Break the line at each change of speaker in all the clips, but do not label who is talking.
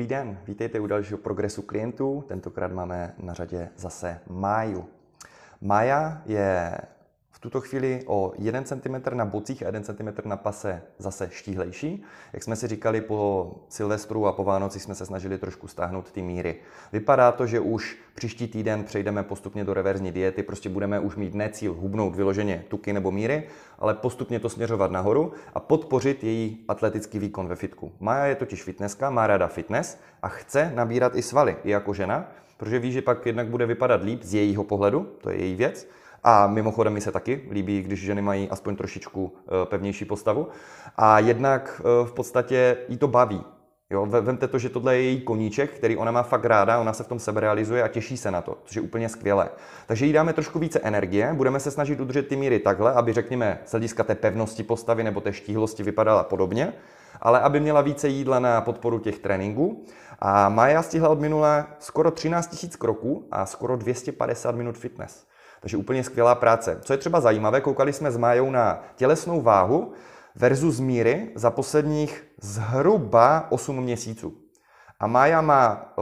Dobrý den, vítejte u dalšího progresu klientů. Tentokrát máme na řadě zase Máju. Mája je tuto chvíli o 1 cm na bocích a 1 cm na pase zase štíhlejší. Jak jsme si říkali po Silvestru a po Vánoci jsme se snažili trošku stáhnout ty míry. Vypadá to, že už příští týden přejdeme postupně do reverzní diety, prostě budeme už mít ne cíl hubnout vyloženě tuky nebo míry, ale postupně to směřovat nahoru a podpořit její atletický výkon ve fitku. Maja je totiž fitnesska, má ráda fitness a chce nabírat i svaly, i jako žena, protože ví, že pak jednak bude vypadat líp z jejího pohledu, to je její věc, a mimochodem mi se taky líbí, když ženy mají aspoň trošičku eh, pevnější postavu. A jednak eh, v podstatě jí to baví. Jo, vemte to, že tohle je její koníček, který ona má fakt ráda, ona se v tom sebe realizuje a těší se na to, což je úplně skvělé. Takže jí dáme trošku více energie, budeme se snažit udržet ty míry takhle, aby řekněme z hlediska té pevnosti postavy nebo té štíhlosti vypadala podobně, ale aby měla více jídla na podporu těch tréninků. A Maja stihla od minule skoro 13 000 kroků a skoro 250 minut fitness. Takže úplně skvělá práce. Co je třeba zajímavé, koukali jsme s Májou na tělesnou váhu versus míry za posledních zhruba 8 měsíců. A Mája má,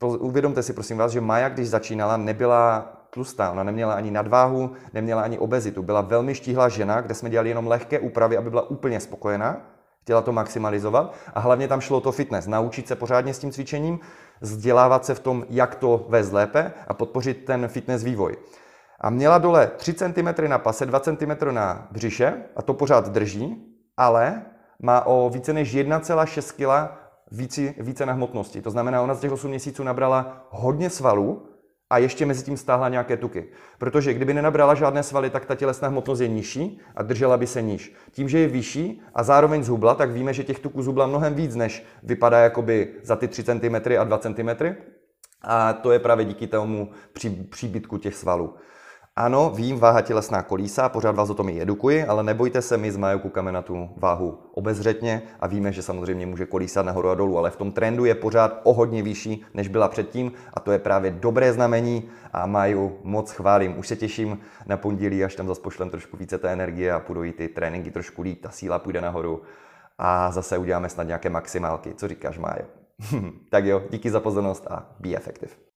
uh, uvědomte si prosím vás, že Mája, když začínala, nebyla tlustá, ona neměla ani nadváhu, neměla ani obezitu. Byla velmi štíhlá žena, kde jsme dělali jenom lehké úpravy, aby byla úplně spokojená chtěla to maximalizovat a hlavně tam šlo to fitness, naučit se pořádně s tím cvičením, vzdělávat se v tom, jak to vést lépe a podpořit ten fitness vývoj. A měla dole 3 cm na pase, 2 cm na břiše a to pořád drží, ale má o více než 1,6 kg více, více na hmotnosti. To znamená, ona z těch 8 měsíců nabrala hodně svalů, a ještě mezi tím stáhla nějaké tuky. Protože kdyby nenabrala žádné svaly, tak ta tělesná hmotnost je nižší a držela by se níž. Tím, že je vyšší a zároveň zhubla, tak víme, že těch tuků zhubla mnohem víc, než vypadá jakoby za ty 3 cm a 2 cm. A to je právě díky tomu příbytku těch svalů. Ano, vím, váha tělesná kolísa, pořád vás o tom i edukuji, ale nebojte se, my z Majou koukáme na tu váhu obezřetně a víme, že samozřejmě může kolísat nahoru a dolů, ale v tom trendu je pořád o hodně vyšší, než byla předtím a to je právě dobré znamení a Maju moc chválím. Už se těším na pondělí, až tam zase pošlem trošku více té energie a půjdou i ty tréninky trošku líp, ta síla půjde nahoru a zase uděláme snad nějaké maximálky. Co říkáš, Májo? tak jo, díky za pozornost a be effective.